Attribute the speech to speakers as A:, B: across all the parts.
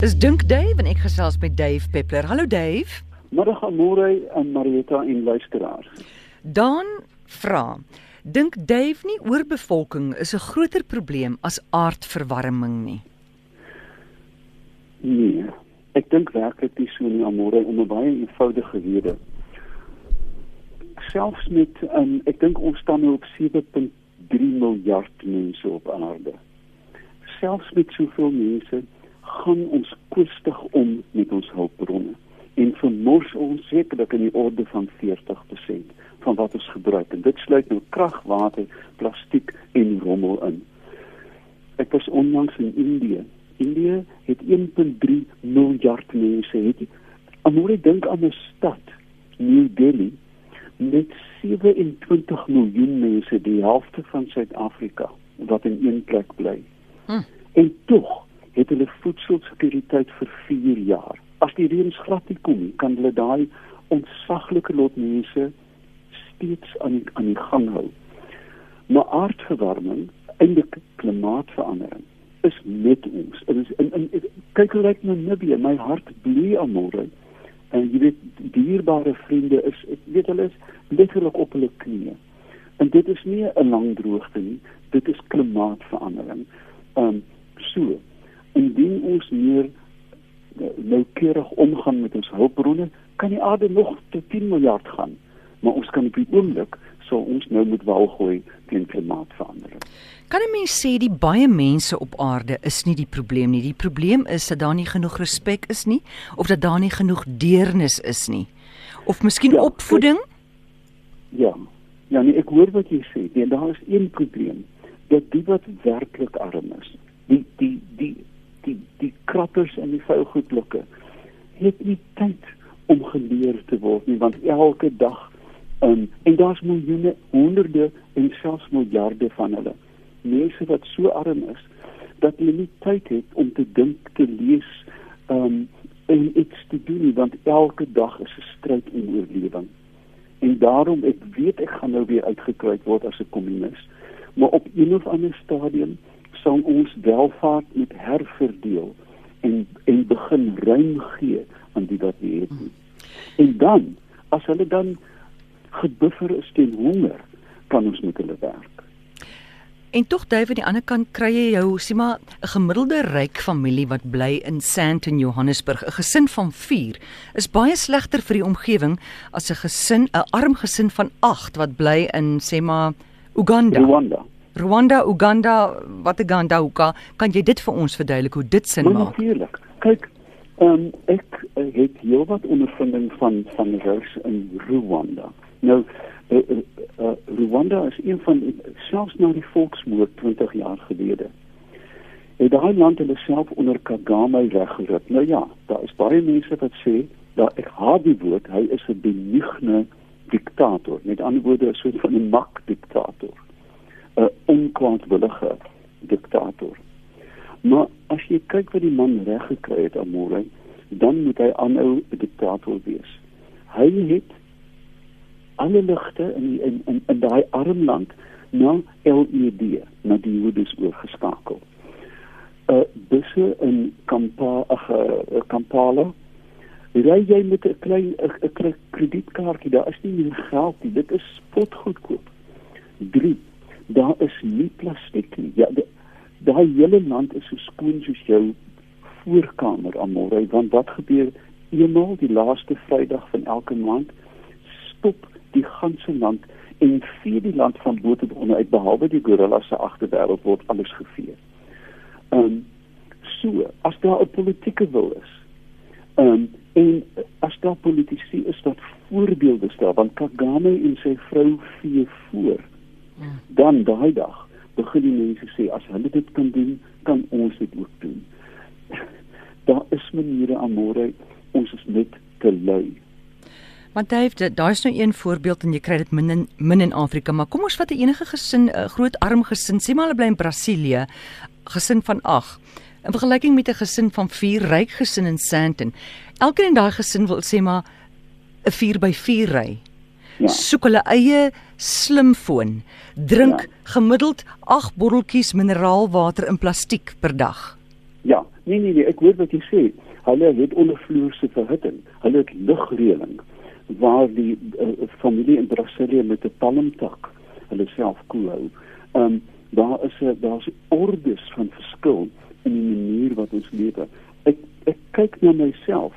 A: Dis Dink Dave en ek gesels met Dave Peppler. Hallo Dave.
B: Middag Amore en Marieta en luisteraars.
A: Dan vra: Dink Dave nie oorbevolking is 'n groter probleem as aardverwarming nie?
B: Nee, ek dink werklik nie so nie Amore om 'n baie eenvoudige rede. Selfs met um, ek dink ons staan nou op 7.3 miljard mense op aarde. Selfs met soveel mense gaan ons koestig om met ons hulpbronne en vermors ons sekerlik in die orde van 40% van wat ons gebruik en dit sluit nou krag, water, plastiek en rommel in. Ek was onlangs in Indië. Indië het 1.3 miljard mense. Het Amore dink aan 'n stad, New Delhi, met 27 miljoen mense, die helfte van Suid-Afrika wat in een plek bly. Hm. En tog het hulle voedselsekuriteit vir 4 jaar. As die reën glad nie kom nie, kan hulle daai ontsaglike lot mense steeds aan die, aan die gang hou. Maar aardverwarming, eintlik klimaatsverandering is met ons. Dit is in, in kyk hoe lyk Namibië, my hart bloei aan môre. En jy weet dierbare vriende is ek weet hulle is letterlik op hulle knieë. En dit is nie 'n lang droogte nie, dit is klimaatsverandering. Ehm um, so indien ons meer eh, noukeurig omgaan met ons hulpbronne, kan die aarde nog tot 10 miljard gaan. Maar ons kan op die oomblik sou ons nou moet wou gooi teen klimaatsverandering.
A: Kan 'n mens sê die baie mense op aarde is nie die probleem nie. Die probleem is dat daar nie genoeg respek is nie of dat daar nie genoeg deernis is nie. Of miskien ja, opvoeding?
B: Ek, ja. Ja, nee, ek hoor wat jy sê. Nee, daar is een probleem. Dat die wat werklik arm is, die die die die die krappers en die vuilgoedlukke het nie tyd om geleer te word nie want elke dag um, en daar's miljoene honderde en selfs miljarde van hulle mense wat so arm is dat hulle nie tyd het om te dink te lees um, en iets te doen want elke dag is 'n stryd om oorlewing en daarom ek weet ek gaan nou weer uitgekruid word as 'n kommunis maar op een of ander stadium sal ons welvaart moet herverdeel en en begin ruim gee aan die wat nie het nie. En dan as hulle dan gebuffer is teen honger, kan ons met hulle werk.
A: En tog David aan die ander kant kry jy jou sê maar 'n gemiddelde ryk familie wat bly in Sandton Johannesburg, 'n gesin van 4 is baie slegter vir die omgewing as 'n gesin, 'n arm gesin van 8 wat bly in sê maar Uganda.
B: Rwanda.
A: Rwanda, Uganda, wat Uganda al, kan jy dit vir ons verduidelik hoe dit sin maak?
B: Natuurlik. Kyk, um, ek uh, het heelwat ondervinding van van reis in Rwanda. Nou uh, uh, uh, Rwanda is een van selfs na die volksmoord 20 jaar gelede. Het daai land hulle self onder Kagame reggerig. Nou ja, daar is baie mense wat sê dat ek haat die woord, hy is 'n benigne diktator. Met ander woorde, 'n soort van 'n mak diktator. 'n onkwaadwillige diktator. Maar as jy kyk wat die man reg gekry het aan môre, dan moet hy aanhou 'n diktator wees. Hy het alle ligte in in in, in daai arm land na LED, na die Woodus oorgeskakel. Uh busse in Kampala, ag uh, Kampala. Ry jy met 'n klein 'n kredietkaartjie, daar is nie meer geld nie. Dit is spotgoedkoop. 3 daar is nie plastiek nie. Ja, daai hele land is so skoon soos jou voorkamer almore, want wat gebeur eenmal die laaste Vrydag van elke maand stop die ganse land en vee die land van bo tot onder uit behalwe die gorillas se agterwêreld word alles gevee. Ehm um, so as daar 'n politieke wil is. Ehm um, en as daar politici is wat voorbeelde stel, want Kagame en sy vrou vee voor dan daai dag begin die mense sê as hulle dit kan doen, kan ons dit ook doen. Daar is maniere aan môre ons is net te lui.
A: Want hy het daar's nou een voorbeeld en jy kry dit min in min in Afrika, maar kom ons vat 'n enige gesin, 'n groot arm gesin, sê maar hulle bly in Brasilië, gesin van 8. In vergelyking met 'n gesin van 4 ryk gesin in Sandton. Elkeen in daai gesin wil sê maar 'n 4 by 4 ry ja. soek hulle eie slimfoon, drink ja. gemiddeld 8 botteltjies mineraalwater in plastiek per dag.
B: Ja, Nee nee nee, ek hoor wat jy sê. Hulle het ondervloerse verhitting. Hulle het lugreëling waar die uh, familie in Brasilia met 'n palmtak hulle self koel hou. Ehm um, daar is 'n daar's ordes van verskil in die manier wat ons lewe. Ek ek kyk na myself.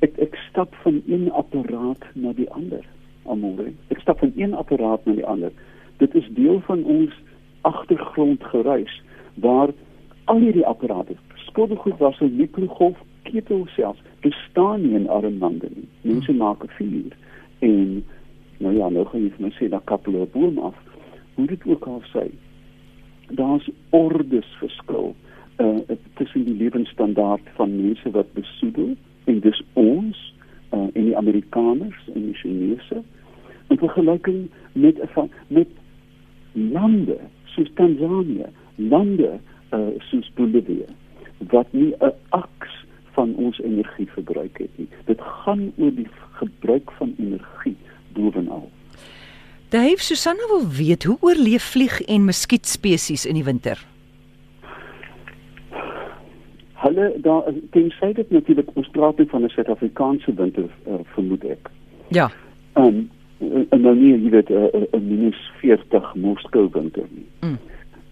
B: Ek ek stap van een apparaat na die ander. Almoere. Ek stap van een apparaat na die ander. Dit is deel van ons agtergrondgeruis waar al hierdie apparate, skottelgoed was 'n mikrogolf ketel selfs bestaan nie in arme lande nie. Mense maak 'n vuur en nou ja, nou gaan jy vir my sê dat kappel 'n boom af. Hoe dit ook al sê, daar's ordes verskil uh tussen die lewensstandaard van mense wat besoedel en dis ons die Amerikaners en die Chinese in vergelyking met met lande soos Tanzanië, lande uh soos Bolivia wat nie 'n aks van ons energie verbruik het nie. Dit gaan oor die gebruik van energie bovenal.
A: Dave Susanna wil weet hoe oorleef vlieg en muskietspesies in die winter.
B: Hulle daar tensy dit natuurlik ons praat van 'n Suid-Afrikaanse winter uh, vermoed ek.
A: Ja.
B: Ehm um, en nou nie jy weet 'n minus 40 Moskou winter nie. Mm.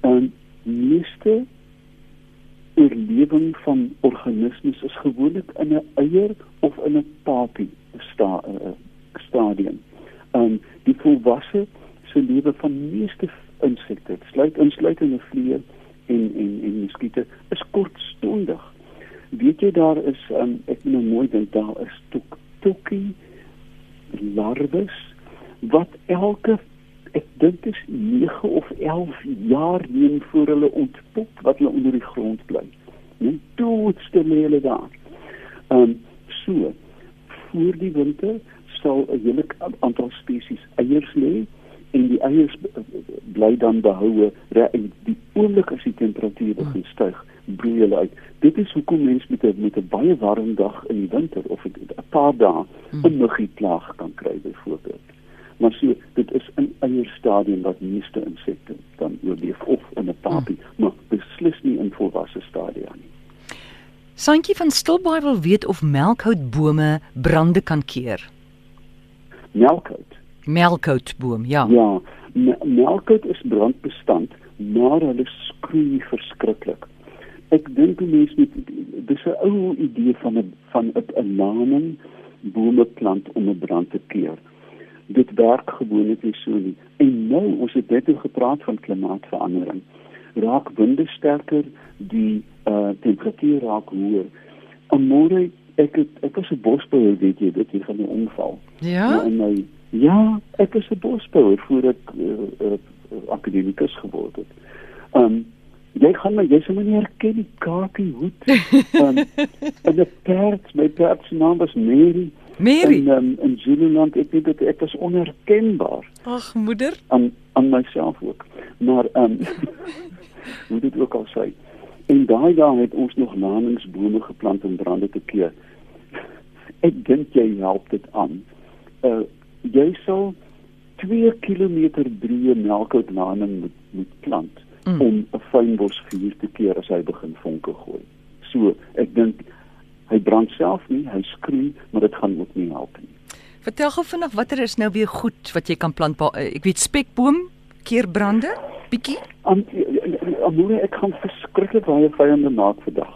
B: En meeste oorlewing van organismes is gewoonlik in 'n eier of in 'n papie sta, uh, stadium. Ehm um, die volwasse se lewe van meeste insekte, sluit insluitende vliee en en en muskiete, is kortstondig. Weet jy daar is um, ek moet nou mooi dink daar is tok tokkie larwes wat elke ek dink is 9 of 11 jaar neem voor hulle ontpop wat hulle onder die grond bly. Net doodste hulle daar. Ehm um, so voor die winter sal 'n hele aantal spesies eiers lê en die eiers bly dan behoue en die oomblik as die temperatuur begin hmm. styg, broei hulle uit. Dit is hoekom mense met 'n met 'n baie warm dag in die winter of 'n paar dae hmm. 'n muggieplaag kan kry byvoorbeeld maar so dit is in eie stadium wat meeste insekte dan oorleef of in 'n papie hmm. maar beslis nie in volwasse stadia nie
A: Santjie van Stilbaai wil weet of melkhoutbome brande kan keer
B: Melkhout
A: Melkhoutboom ja
B: Ja melkhout is brandbestand maar hulle skroei verskriklik Ek dink die mense met dis 'n ou idee van 'n van 'n laning bome plant om 'n brand te keer dit werk gewoonlik nie so nie. En nou ons het net gepraat van klimaatsverandering. Raak winde sterker, die uh temperatuur raak hoër. Môre ek het, ek was 'n bosbouer, weet jy, dit hier gaan 'n ongeval.
A: Ja.
B: En my ja, ek was 'n bosbouer voordat ek uh, uh, akademikus geword het. Um jy gaan my jy sou my nie herken die kakie hoed. Um en 'n perd, my perd se naam was Mary.
A: Mary
B: in um, in Zululand ek weet dit ek was onherkenbaar.
A: Ag moeder
B: aan aan myself ook. Maar ehm um, hoe dit ook al sê. En daai jaar het ons nog naningsbome geplant om brande te keer. Ek dink jy help dit aan. Uh jy sal 2 km breë melkoutnaning moet moet plant mm. om 'n fynbosvuur te keer as hy begin vonke gooi. So, ek dink hy brand self nie, hy skroei, maar dit gaan ook nie help nie.
A: Vertel gou vinnig watter is nou weer goed wat jy kan plant? Eh, ek weet spekboom keer brande bietjie.
B: Amoe ek kan verskriklik baie vyande maak vandag.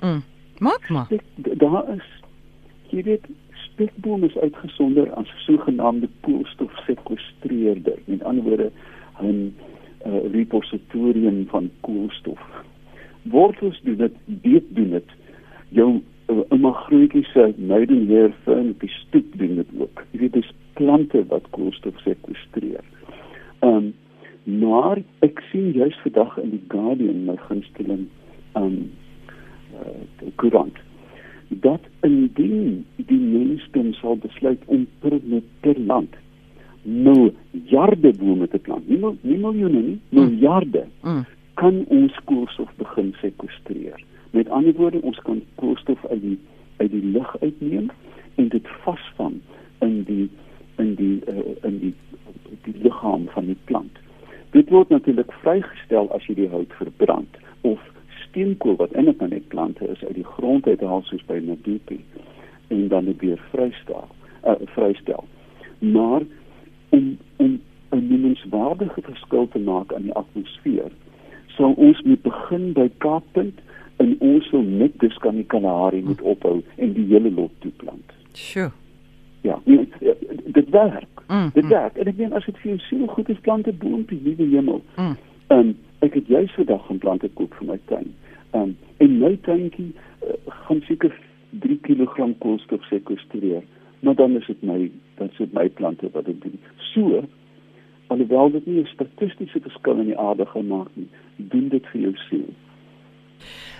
A: Mm. Maak maar.
B: Daar is jy weet spekboom is uitgesonder as sogenaamde koolstof sekwestreerder. Met ander woorde 'n uh, repositorium van koolstof. Wortels doen dit, beet doen dit jou ouma grootjie se meidenheer vir die stoep doen dit ook. Jy weet dis plante wat koolstof sekwestreer. Ehm um, maar ek sien juis vandag in die Guardian my gunsteling ehm um, uh, koerant dat indien die mensdom sal besluit om per per land miljarde bome te plant, nie, nie miljoene nie, mm. miljarde, mm. kan ons koolstof begin sekwestreer. Met ander woorde, ons kan koolstof uit die uit die lug uitneem en dit vasvang in die in die uh, in die die liggaam van die plant. Dit word natuurlik vrygestel as jy die hout verbrand steenkool wat in 'n planet plant plante is uit die grond uithaal soos by Medupi en dan weer vrystel. Uh, vrystel. Maar om om 'n menswaardige verskil te maak aan die atmosfeer, sal ons moet begin by Kaappunt en ons wil net dus kan die Kalahari moet ophou en die hele lot toeplant.
A: Sjoe.
B: Ja, nee, dit werk.
A: Mm,
B: dit
A: mm.
B: werk. En ek meen as dit vir jou so goed is plante boontjie, liewe hemel.
A: Mm.
B: Um, ek het juis vandag gaan plante koop vir my tuin. Ehm um, en my tuintjie uh, gaan seker 3 kg koolstof sekwestreer. Maar dan is dit my dan is dit my plante wat dit doen. So alhoewel dit nie 'n statistiese verskil in die aarde gaan maak nie, doen dit vir jou siel.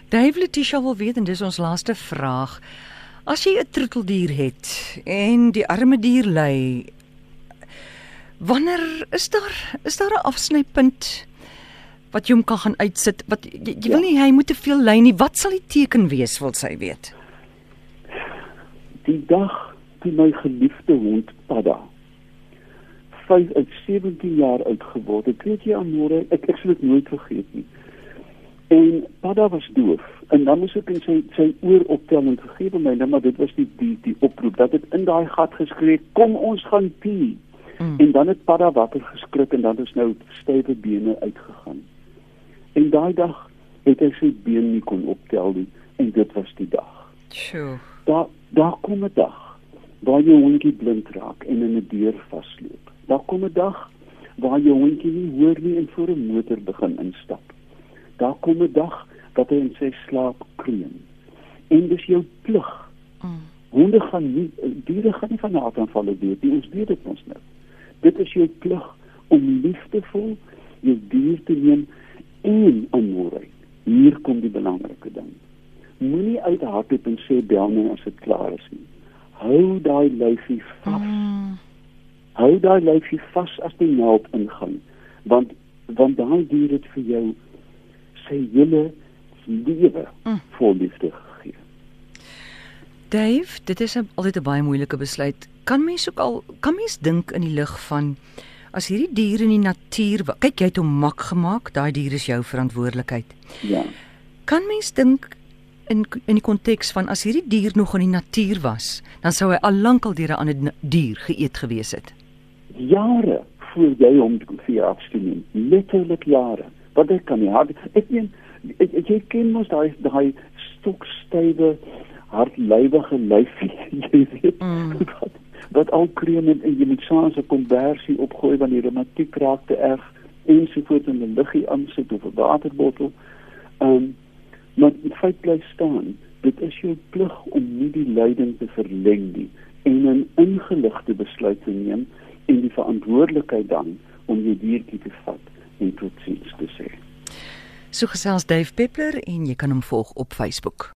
A: Dave Letitia wil weet en dis ons laaste vraag. As jy 'n troeteldier het en die arme dier ly, wanneer is daar is daar 'n afsnypunt wat jy hom kan gaan uitsit? Wat jy, jy wil
B: Ja.
A: nie hy moet te veel ly nie. Wat sal die teken wees wil sy weet?
B: Die dag toe my geliefde hond Padda 5 uit 17 jaar oud geword het, weet jy Amore, ek ek sal dit nooit vergeet nie. En Padda was doof en dan moes ek in sy sy oor optel en gegee by my, nou maar dit was die die die oproep dat dit in daai gat geskree het, kom ons gaan pee.
A: Mm.
B: En dan het Padda wakker geskrik en dan is nou stywe bene uitgegaan. En daai dag het hy sy been nie kon optel nie en dit was die dag
A: Sjoe.
B: daar daar kom 'n dag waar jou hondjie blind raak en in 'n deur vasloop. Daar kom 'n dag waar jou hondjie nie hoor nie en voor 'n motor begin instap. Daar kom 'n dag dat hy in sy slaap kreun. En dis jou plig.
A: Mm.
B: Honde gaan nie diere gaan nie van hartaanvalle dood nie. Ons weet dit ons nou. Dit is jou plig om liefdevol jou dier te neem en aanmoedig. Hier kom die belangrike ding. Moenie uithardloop en sê bel my as dit klaar is nie. Hou daai lyfie vas.
A: Mm.
B: Hou daai lyfie vas as die naald ingaan, want want daai dier het vir jou sy hele lewe
A: Mm.
B: vol liefde gegee.
A: Dave, dit is altyd 'n baie moeilike besluit. Kan mens ook al kan mens dink in die lig van as hierdie diere in die natuur, kyk jy het hom mak gemaak, daai dier is jou verantwoordelikheid.
B: Ja.
A: Kan mens dink in in die konteks van as hierdie dier nog in die natuur was, dan sou hy al lank al deur 'n ander dier geëet gewees het.
B: jare voor jy hom vir jou afstuur. Letterlik jare. Wat ek kan nie hard ek meen jy ken mos daai daai stokstywe hardlywige lyfie jy weet
A: Mm.
B: wat wat al kreem en, en jy moet saans 'n konversie opgooi wanneer die reumatiek raak te erg ensovoorts in 'n liggie aansit of 'n waterbottel. Ehm um, maar die feit bly staan, dit is jou plig om nie die lyding te verleng nie en 'n ingeligte besluit te neem en die verantwoordelikheid dan om jou diertjie te vat en totsiens te sê.
A: So gesels Dave Peppler en jy kan hom volg op Facebook.